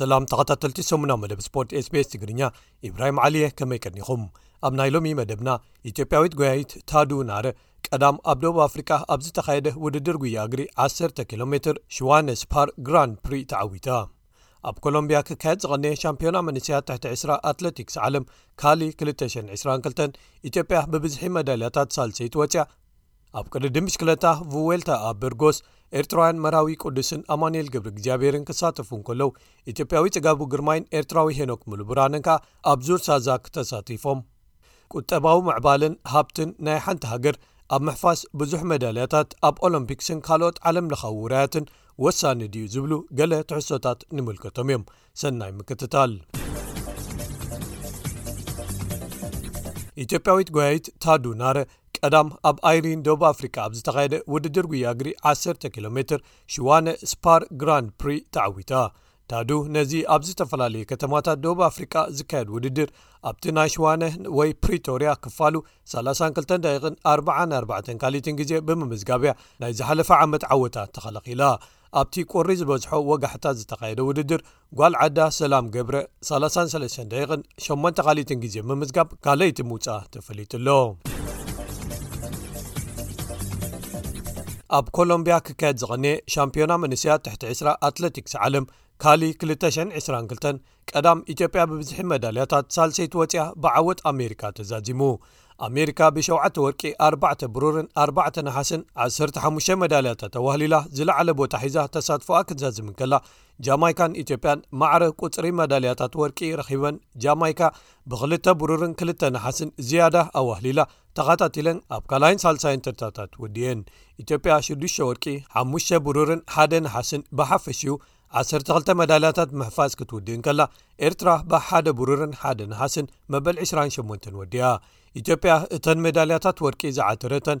ሰላም ተኸታተልቲ ሰሙና መደብ ስፖርት ስቤስ ትግርኛ ኢብራሂም ዓሊየ ከመይ ቀኒኹም ኣብ ናይ ሎሚ መደብና ኢትዮጵያዊት ጎያይት ታዱ ናረ ቀዳም ኣብ ደቡብ ኣፍሪቃ ኣብ ዝተኻየደ ውድድር ጉያ እግሪ 10 ኪሎ ሜትር ሽዋነስ ፓር ግራን ፕሪ ተዓዊታ ኣብ ኮሎምብያ ክካየድ ዝቐነየ ሻምፒዮና መንስያት ትሕቲ 20 ኣትለቲክስ ዓለም ካሊ 222 ኢትዮጵያ ብብዝሒ መዳልያታት ሳልሰይቲ ወፅያ ኣብ ቅድዲ ምሽክለታ ቭዌልታ ኣብ በርጎስ ኤርትራውያን መራዊ ቅዱስን ኣማንኤል ግብሪ እግዚኣብሔርን ክሳተፉ እንከለዉ ኢትዮጵያዊ ፅጋቡ ግርማይን ኤርትራዊ ሄኖክ ምሉብራንን ከኣ ኣብ ዙር ሳዛክ ተሳቲፎም ቁጠባዊ ምዕባለን ሃብትን ናይ ሓንቲ ሃገር ኣብ ምሕፋስ ብዙሕ መዳልያታት ኣብ ኦሎምፒክስን ካልኦት ዓለም ለኻዊ ውራያትን ወሳኒ ድዩ ዝብሉ ገለ ትሕሶታት ንምልከቶም እዮም ሰናይ ምክትታል ኢትዮጵያዊት ጎያይት ታዱ ናረ ቀዳም ኣብ ኣይሪን ደቡብ ኣፍሪካ ኣብ ዝተኻየደ ውድድር ጉያ እግሪ 1ሰ ኪሎ ሜትር ሽዋነ ስፓር ግራንድ ፕሪ ተዓዊታ ታዱ ነዚ ኣብ ዝተፈላለዩ ከተማታት ደቡብ ኣፍሪቃ ዝካየድ ውድድር ኣብቲ ናይ ሽዋነ ወይ ፕሪቶርያ ክፋሉ 32 ደቂቕን 44 ካሊትን ግዜ ብምምዝጋብያ ናይ ዝሓለፈ ዓመት ዓወታ ተኸለኺላ ኣብቲ ቁሪ ዝበዝሖ ወጋሕታ ዝተኻየደ ውድድር ጓል ዓዳ ሰላም ገብረ 33 ደቂቕን ሸሞንተ ካልኢትን ግዜ ምምዝጋብ ካልይቲ ምውፃእ ተፈሊጡ ኣሎ ኣብ ኮሎምብያ ክካየድ ዝቐንየ ሻምፒዮና መንስያ ትሕቲ 20 ኣትለቲክስ ዓለም ካሊ 222 ቀዳም ኢትዮጵያ ብብዝሒ መዳልያታት ሳልሰይቲ ወፅያ ብዓወት ኣሜሪካ ተዛዚሙ ኣሜሪካ ብሸተ ወርቂ 4 ብሩርን 4 ነሓስን 15 መዳልያታት ተዋህሊላ ዝለዓለ ቦታ ሒዛ ተሳትፎኣ ክትዛዝም ከላ ጃማይካን ኢትዮጵያን ማዕረ ቁጽሪ መዳልያታት ወርቂ ረኺበን፣ ጃማይካ ብኽልተ ብሩርን ክልተ ነሓስን ዝያዳ ኣዋህሊላ። ተኻታቲለን ኣብ ካልኣይን ሳልሳይን ተርታታት ወዲኤን። ኢትዮጵያ ሽዱሽተ ወርቂ፣ ሓሙሽተ ብሩርን ሓደ ነሓስን ብሓፈሽኡ ዓሰርተ ክልተ መዳልያታት ምሕፋዝ ክትውድእ እንከላ፣ ኤርትራ ብሓደ ብሩርን ሓደ ነሓስን መበል ዕስራን ሸሞንተን ወዲኣ። ኢትዮጵያ እተን መዳልያታት ወርቂ ዝዓተረተን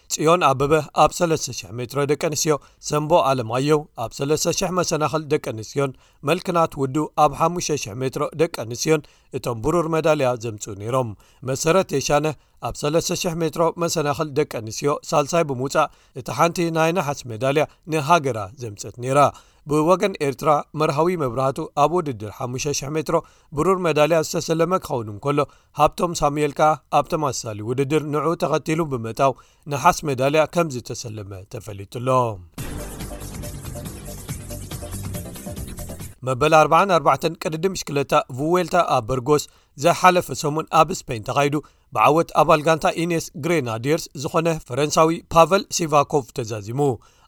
ፅዮን ኣበበ ኣብ ሰለስተ ሽሕ ሜትሮ ደቂ ኣንስትዮ፣ ሰምቦ ኣለማየሁ ኣብ ሰለስተ ሽሕ መሰናኽል ደቂ ኣንስትዮን መልክናት ውዱ ኣብ ሓሙሽተ ሽሕ ሜትሮ ደቂ ኣንስትዮን እቶም ብሩር መዳልያ ዘምፅኡ ነይሮም። መሰረት የሻነ ኣብ ሰለስተ ሽሕ ሜትሮ መሰናኽል ደቂ ኣንስትዮ ሳልሳይ ብምውፃእ እቲ ሓንቲ ናይ ነሓስ መዳልያ ንሃገራ ዘምፀት ነይራ። ብወገን ኤርትራ መርሃዊ መብራህቱ ኣብ ውድድር ሓሙሽተ ሽሕ ሜትሮ ብሩር መዳልያ ዝተሰለመ ክኸውን እንከሎ ሃብቶም ሳሙኤል ከኣ ኣብ ተማሳሳሊ ውድድር ንዕኡ ተኸቲሉ ብምእታው ንሓስ መዳልያ ከም ዝተሰለመ ተፈሊጡሎ መበል 44 ቅድዲ ምሽክለታ ቭዌልታ ኣብ በርጎስ ዘሓለፈ ሰሙን ኣብ ስፐይን ተኻይዱ ብዓወት ኣባል ጋንታ ኢኔስ ግሬናድየርስ ዝኾነ ፈረንሳዊ ፓቨል ሲቫኮቭ ተዛዚሙ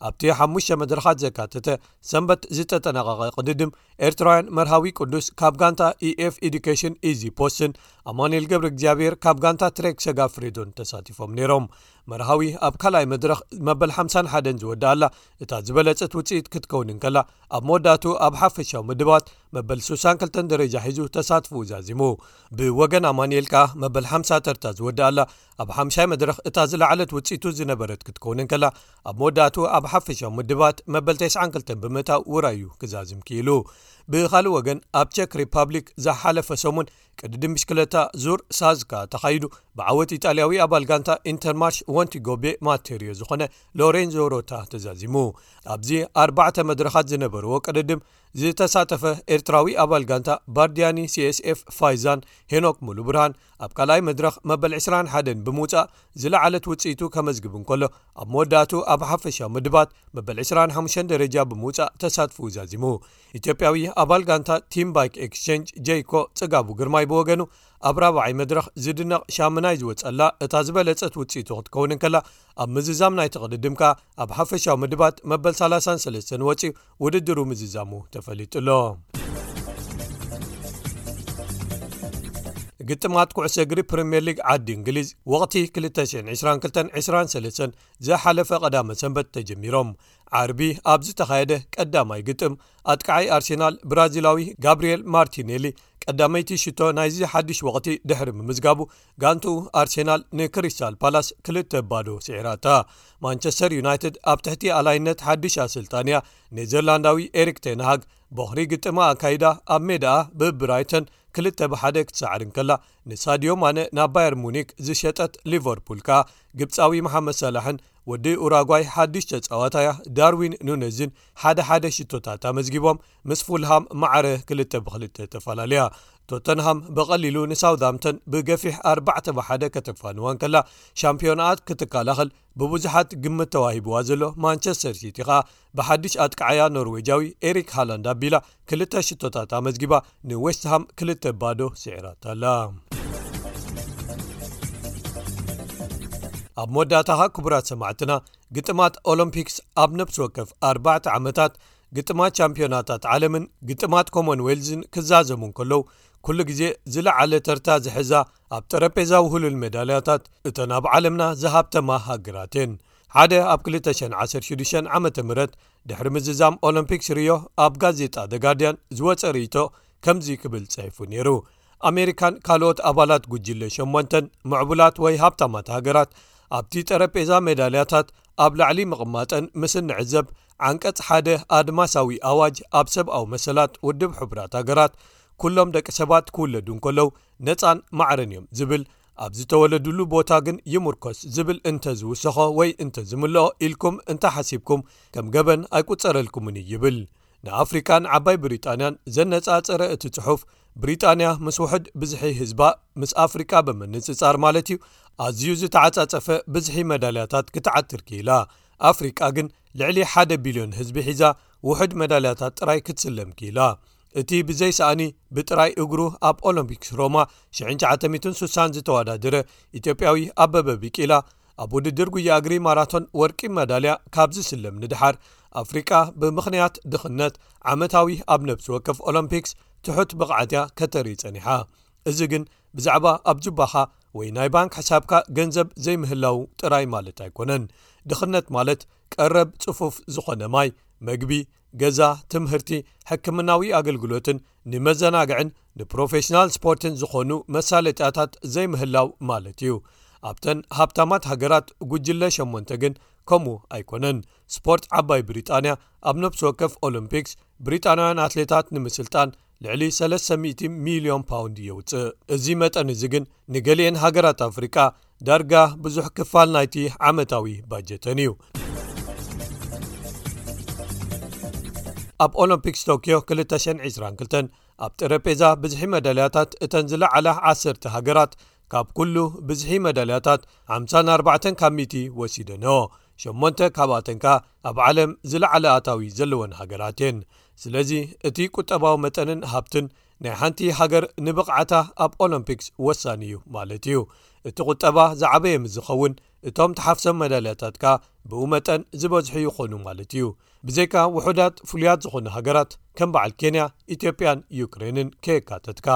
ኣብቲ ሓሙሽተ መድረኻት ዘካተተ ሰንበት ዝተጠናቐቐ ቅድድም ኤርትራውያን መርሃዊ ቅዱስ ካብ ጋንታ eኤf ኤዱኬሽን ኢዚ ፖስትን ኣማኒኤል ገብሪ እግዚኣብሔር ካብ ጋንታ ትሬክ ሰጋ ፍሬዶን ተሳቲፎም ነይሮም መርሃዊ ኣብ ካልኣይ መድረኽ መበል ሓሓን ዝወድኣላ እታ ዝበለጸት ውፅኢት ክትከውንንከላ ኣብ መወዳእትኡ ኣብ ሓፈሻዊ ምድባት መበል 62 ደረጃ ሒዙ ተሳትፍኡ ዛዚሙ ብወገን ኣማኒኤል ከኣ መበል ሓ ተርታ ዝወድኣላ ኣብ ሓምሻይ መድረኽ እታ ዝለዓለት ውፅኢቱ ዝነበረት ክትከውንን ከላ ኣብ መወዳእትኡ ኣብ ሓፈሻዊ ምድባት መበል 92 ብምእታው ውራዩ ክዛዝም ክኢሉ ብኻልእ ወገን ኣብ ቸክ ሪፓብሊክ ዝሓለፈ ሰሙን ቅድድም ምሽክለታ ዙር ሳዝካ ተኻይዱ ብዓወት ኢጣልያዊ ኣባል ጋንታ ኢንተርማርሽ ወንቲጎቤ ማተርዮ ዝኾነ ሎሬንዞ ሮታ ተዛዚሙ ኣብዚ ኣርባዕተ መድረኻት ዝነበርዎ ቅድድም ዝተሳተፈ ኤርትራዊ ኣባል ጋንታ ባርድያኒ ሲስf ፋይዛን ሄኖክ ሙሉ ብርሃን ኣብ ካልኣይ መድረኽ መበል 21 ብምውፃእ ዝለዓለት ውፅኢቱ ከመዝግብ እንከሎ ኣብ መወዳእቱ ኣብ ሓፈሻዊ ምድባት መበል 25 ደረጃ ብምውፃእ ተሳትፉ ዛዚሙ ኢትዮጵያዊ ኣባል ጋንታ ቲም ባይክ ኤክስቸንጅ ጀይኮ ፅጋቡ ግርማይ ብወገኑ ኣብ ራብዓይ መድረኽ ዝድነቕ ሻሙናይ ዝወፀላ እታ ዝበለፀት ውፅኢቱ ክትከውን እንከላ ኣብ ምዝዛም ናይቲ ቅድድም ከኣ ኣብ ሓፈሻዊ ምድባት መበል 33 ወፂኡ ውድድሩ ምዝዛሙ ተፈሊጡ ኣሎ ግጥማት ኩዕሶ እግሪ ፕሪምየር ሊግ ዓዲ እንግሊዝ ወቕቲ 22223 ዝሓለፈ ቀዳመ ሰንበት ተጀሚሮም ዓርቢ ኣብ ዝተኻየደ ቀዳማይ ግጥም ኣጥቃዓይ ኣርሴናል ብራዚላዊ ጋብርኤል ማርቲኔሊ ቀዳመይቲ ሽቶ ናይዚ ሓድሽ ወቕቲ ድሕሪ ምምዝጋቡ ጋንትኡ ኣርሴናል ንክሪስታል ፓላስ ክልተ ባዶ ስዒራታ። ማንቸስተር ዩናይትድ ኣብ ትሕቲ ኣላይነት ሓዱሽ ኣሰልጣንያ ኔዘርላንዳዊ ኤሪክ ቴንሃግ ቦኽሪ ግጥማ ኣካይዳ ኣብ ሜዳኣ ብብራይተን ክልተ ብሓደ ክትሰዕር እንከላ ንሳድዮ ማነ ናብ ባየር ሙኒክ ዝሸጠት ሊቨርፑል ከኣ ግብፃዊ መሓመድ ሰላሕን ወዲ ኡራጓይ ሓዱሽ ተፃዋታያ ዳርዊን ኑነዝን ሓደ ሓደ ሽቶታት ኣመዝጊቦም ምስ ፉልሃም ማዕረ ክልተ ብክልተ ተፈላለያ ቶተንሃም ብቐሊሉ ንሳውትሃምተን ብገፊሕ ኣርባዕተ ብሓደ ከተፋንዋ ከላ ሻምፒዮናኣት ክትከላኸል ብብዙሓት ግምት ተዋሂብዋ ዘሎ ማንቸስተር ሲቲ ከኣ ብሓድሽ ኣጥቃዓያ ኖርወጃዊ ኤሪክ ሃላንድ ኣቢላ ክልተ ሽቶታት ኣመዝጊባ ንዌስትሃም ክልተ ባዶ ስዒራታኣላ ኣብ መወዳእታኻ ክቡራት ሰማዕትና ግጥማት ኦሎምፒክስ ኣብ ነብሲ ወከፍ ኣርባዕተ ዓመታት ግጥማት ሻምፕዮናታት ዓለምን ግጥማት ኮሞን ዌልዝን ክዛዘሙ እንከለዉ ኩሉ ግዜ ዝለዓለ ተርታ ዝሕዛ ኣብ ጠረጴዛ ውህሉል ሜዳልያታት እተን ኣብ ዓለምና ዝሃብተማ ሃገራት እየን ሓደ ኣብ 216 ዓ ም ድሕሪ ምዝዛም ኦሎምፒክስ ርዮ ኣብ ጋዜጣ ደጋድያን ዝወፀ ርእቶ ከምዚ ክብል ፀሒፉ ነይሩ ኣሜሪካን ካልኦት ኣባላት ጉጅለ 8ን ምዕቡላት ወይ ሃብታማት ሃገራት ኣብቲ ጠረጴዛ ሜዳልያታት ኣብ ላዕሊ ምቕማጠን ምስ እንዕዘብ ዓንቀፅ ሓደ ኣድማሳዊ ኣዋጅ ኣብ ሰብኣዊ መሰላት ውድብ ሕቡራት ሃገራት ኩሎም ደቂ ሰባት ክውለዱ እንከለው ነፃን ማዕረን እዮም ዝብል ኣብ ዝተወለድሉ ቦታ ግን ይሙርኮስ ዝብል እንተዝውሰኾ ወይ እንተዝምልኦ ኢልኩም እንተሓሲብኩም ከም ገበን ኣይቁፀረልኩምን እዩ ይብል ንኣፍሪቃን ዓባይ ብሪጣንያን ዘነፃፀረ እቲ ፅሑፍ ብሪጣንያ ምስ ውሕድ ብዝሒ ህዝባ ምስ ኣፍሪቃ ብምንፅፃር ማለት እዩ ኣዝዩ ዝተዓፃፀፈ ብዝሒ መዳልያታት ክትዓትር ክኢላ ብ ኣፍሪቃ ግን ልዕሊ ሓደ ቢልዮን ህዝቢ ሒዛ ውሑድ መዳልያታት ጥራይ ክትስለም ክኢላ እቲ ብዘይ ሰእኒ ብጥራይ እግሩ ኣብ ኦሎምፒክስ ሮማ 960 ዝተወዳድረ ኢትዮጵያዊ ኣበበ ቢቂላ ኣብ ውድድር ጉያ እግሪ ማራቶን ወርቂ መዳልያ ካብ ዝስለም ንድሓር ኣፍሪቃ ብምኽንያት ድኽነት ዓመታዊ ኣብ ነብሲ ወከፍ ኦሎምፒክስ ትሑት ብቕዓት እያ ከተርኢ ጸኒሓ እዚ ግን ብዛዕባ ኣብ ጁባኻ ወይ ናይ ባንክ ሕሳብካ ገንዘብ ዘይምህላው ጥራይ ማለት ኣይኮነን ድኽነት ማለት ቀረብ ጽፉፍ ዝኾነ ማይ መግቢ ገዛ ትምህርቲ ሕክምናዊ ኣገልግሎትን ንመዘናግዕን ንፕሮፌሽናል ስፖርትን ዝኾኑ መሳለጥያታት ዘይምህላው ማለት እዩ ኣብተን ሃብታማት ሃገራት ጉጅለ 8ን ግን ከምኡ ኣይኮነን ስፖርት ዓባይ ብሪጣንያ ኣብ ነብሲ ወከፍ ኦሎምፒክስ ብሪጣናውያን ኣትሌታት ንምስልጣን ልዕሊ ሰለስተ ሚእቲ ሚልዮን ፓውንድ የውጽእ። እዚ መጠን እዚ ግን ንገሊኤን ሃገራት ኣፍሪቃ ዳርጋ ብዙሕ ክፋል ናይቲ ዓመታዊ ባጀተን እዩ። ኣብ ኦሎምፒክስ ቶክዮ 222 ኣብ ጠረጴዛ ብዝሒ መዳልያታት እተን ዝለዓላ ዓሰርተ ሃገራት ካብ ኩሉ ብዝሒ መዳልያታት 54 ካብ ሚቲ ወሲደንኦ 8 ካብኣተን ከኣ ኣብ ዓለም ዝለዓለ ኣታዊ ዘለወን ሃገራት እየን ስለዚ እቲ ቁጠባዊ መጠንን ሃብትን ናይ ሓንቲ ሃገር ንብቕዓታ ኣብ ኦሎምፒክስ ወሳኒ እዩ ማለት እዩ እቲ ቁጠባ ዝዓበየ ምስ ዝኸውን እቶም ተሓፍሶም መዳልያታት ከኣ ብኡ መጠን ዝበዝሑ ይኾኑ ማለት እዩ ብዘይካ ውሑዳት ፍሉያት ዝኾኑ ሃገራት ከም በዓል ኬንያ ኢትዮጵያን ዩክሬንን ከየካተትካ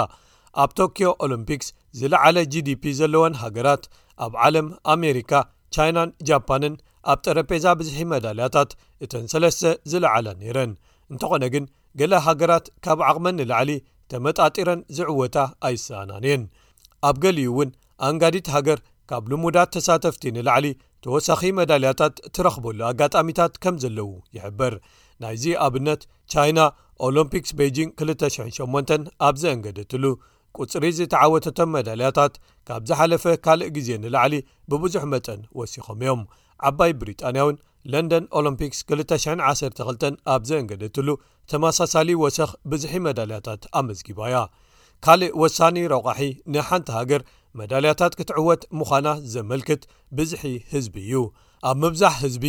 ኣብ ቶክዮ ኦሎምፒክስ ዝለዓለ gዲፒ ዘለወን ሃገራት ኣብ ዓለም ኣሜሪካ ቻይናን ጃፓንን ኣብ ጠረጴዛ ብዝሒ መዳልያታት እተን ሰለስተ ዝለዓላ ነይረን እንተኾነ ግን ገለ ሃገራት ካብ ዓቕመን ንላዕሊ ተመጣጢረን ዝዕወታ ኣይሰኣናን እየን ኣብ ገሊኡ እውን ኣንጋዲት ሃገር ካብ ልሙዳት ተሳተፍቲ ንላዕሊ ተወሳኺ መዳልያታት ትረኽበሉ ኣጋጣሚታት ከም ዘለዉ ይሕበር ናይዚ ኣብነት ቻይና ኦሎምፒክስ ቤጂን 208 ኣብ ዘእንገደትሉ ቁፅሪ ዝተዓወተቶም መዳልያታት ካብ ዝሓለፈ ካልእ ግዜ ንላዕሊ ብብዙሕ መጠን ወሲኾም እዮም ዓባይ ብሪጣንያ'ውን ለንደን ኦሎምፒክስ ክልተ ሽሕን ዓሰርተ ክልተን ኣብ ዘእንገደትሉ ተመሳሳሊ ወሰኽ ብዝሒ መዳልያታት ኣመዝጊባ'ያ። ካልእ ወሳኒ ረቋሒ ንሓንቲ ሃገር መዳልያታት ክትዕወት ምዃና ዘመልክት ብዝሒ ህዝቢ እዩ። ኣብ ምብዛሕ ህዝቢ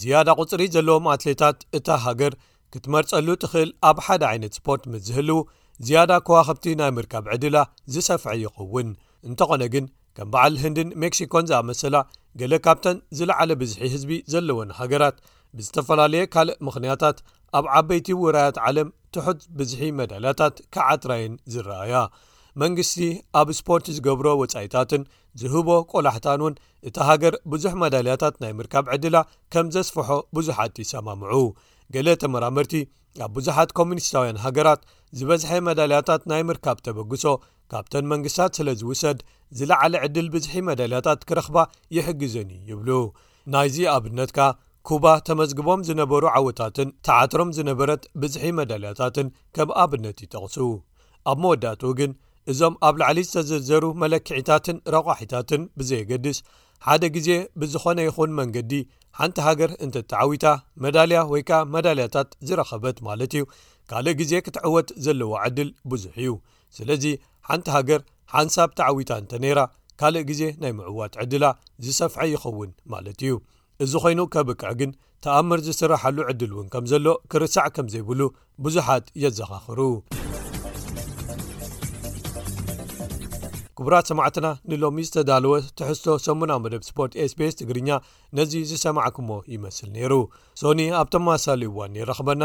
ዝያዳ ቁጽሪ ዘለዎም ኣትሌታት እታ ሃገር ክትመርጸሉ ትኽእል ኣብ ሓደ ዓይነት ስፖርት ምስ ዝህልው ዝያዳ ከዋኽብቲ ናይ ምርካብ ዕድላ ዝሰፍሐ ይኸውን። እንተኾነ ግን፣ ከም በዓል ህንድን ሜክሲኮን ዝኣመሰላ ገለ ካብተን ዝለዓለ ብዝሒ ህዝቢ ዘለወን ሃገራት ብዝተፈላለየ ካልእ ምኽንያታት ኣብ ዓበይቲ ውራያት ዓለም ትሑት ብዝሒ መዳልያታት ክዓጥራየን ዝረኣያ መንግስቲ ኣብ ስፖርት ዝገብሮ ወፃኢታትን ዝህቦ ቆላሕታን እውን እቲ ሃገር ብዙሕ መዳልያታት ናይ ምርካብ ዕድላ ከም ዘስፍሖ ብዙሓት ይሰማምዑ ገለ ተመራመርቲ ኣብ ብዙሓት ኮሚኒስታውያን ሃገራት ዝበዝሐ መዳልያታት ናይ ምርካብ ተበግሶ ካብተን መንግስታት ስለ ዝውሰድ ዝለዓለ ዕድል ብዝሒ መዳልያታት ክረኽባ ይሕግዘን እዩ ይብሉ ናይዚ ኣብነት ከኣ ኩባ ተመዝግቦም ዝነበሩ ዓወታትን ተዓትሮም ዝነበረት ብዝሒ መዳልያታትን ከም ኣብነት ይጠቕሱ ኣብ መወዳእትኡ ግን እዞም ኣብ ላዕሊ ዝተዘዘሩ መለክዒታትን ረቋሒታትን ብዘየገድስ ሓደ ግዜ ብዝኾነ ይኹን መንገዲ ሓንቲ ሃገር እንተተዓዊታ መዳልያ ወይ ከኣ መዳልያታት ዝረኸበት ማለት እዩ ካልእ ግዜ ክትዕወት ዘለዎ ዕድል ብዙሕ እዩ ስለዚ ሓንቲ ሃገር ሓንሳብ ተዓዊታ እንተ ነይራ ካልእ ግዜ ናይ ምዕዋት ዕድላ ዝሰፍሐ ይኸውን ማለት እዩ እዚ ኮይኑ ከብቅዕ ግን ተኣምር ዝስራሓሉ ዕድል እውን ከም ዘሎ ክርሳዕ ከም ዘይብሉ ብዙሓት የዘኻኽሩ ክቡራት ሰማዕትና ንሎሚ ዝተዳለወ ትሕዝቶ ሰሙና መደብ ስፖርት ስቤስ ትግርኛ ነዚ ዝሰማዕኩሞ ይመስል ነይሩ ሶኒ ኣብቶም ማሳሊ ዋን ይረኽበና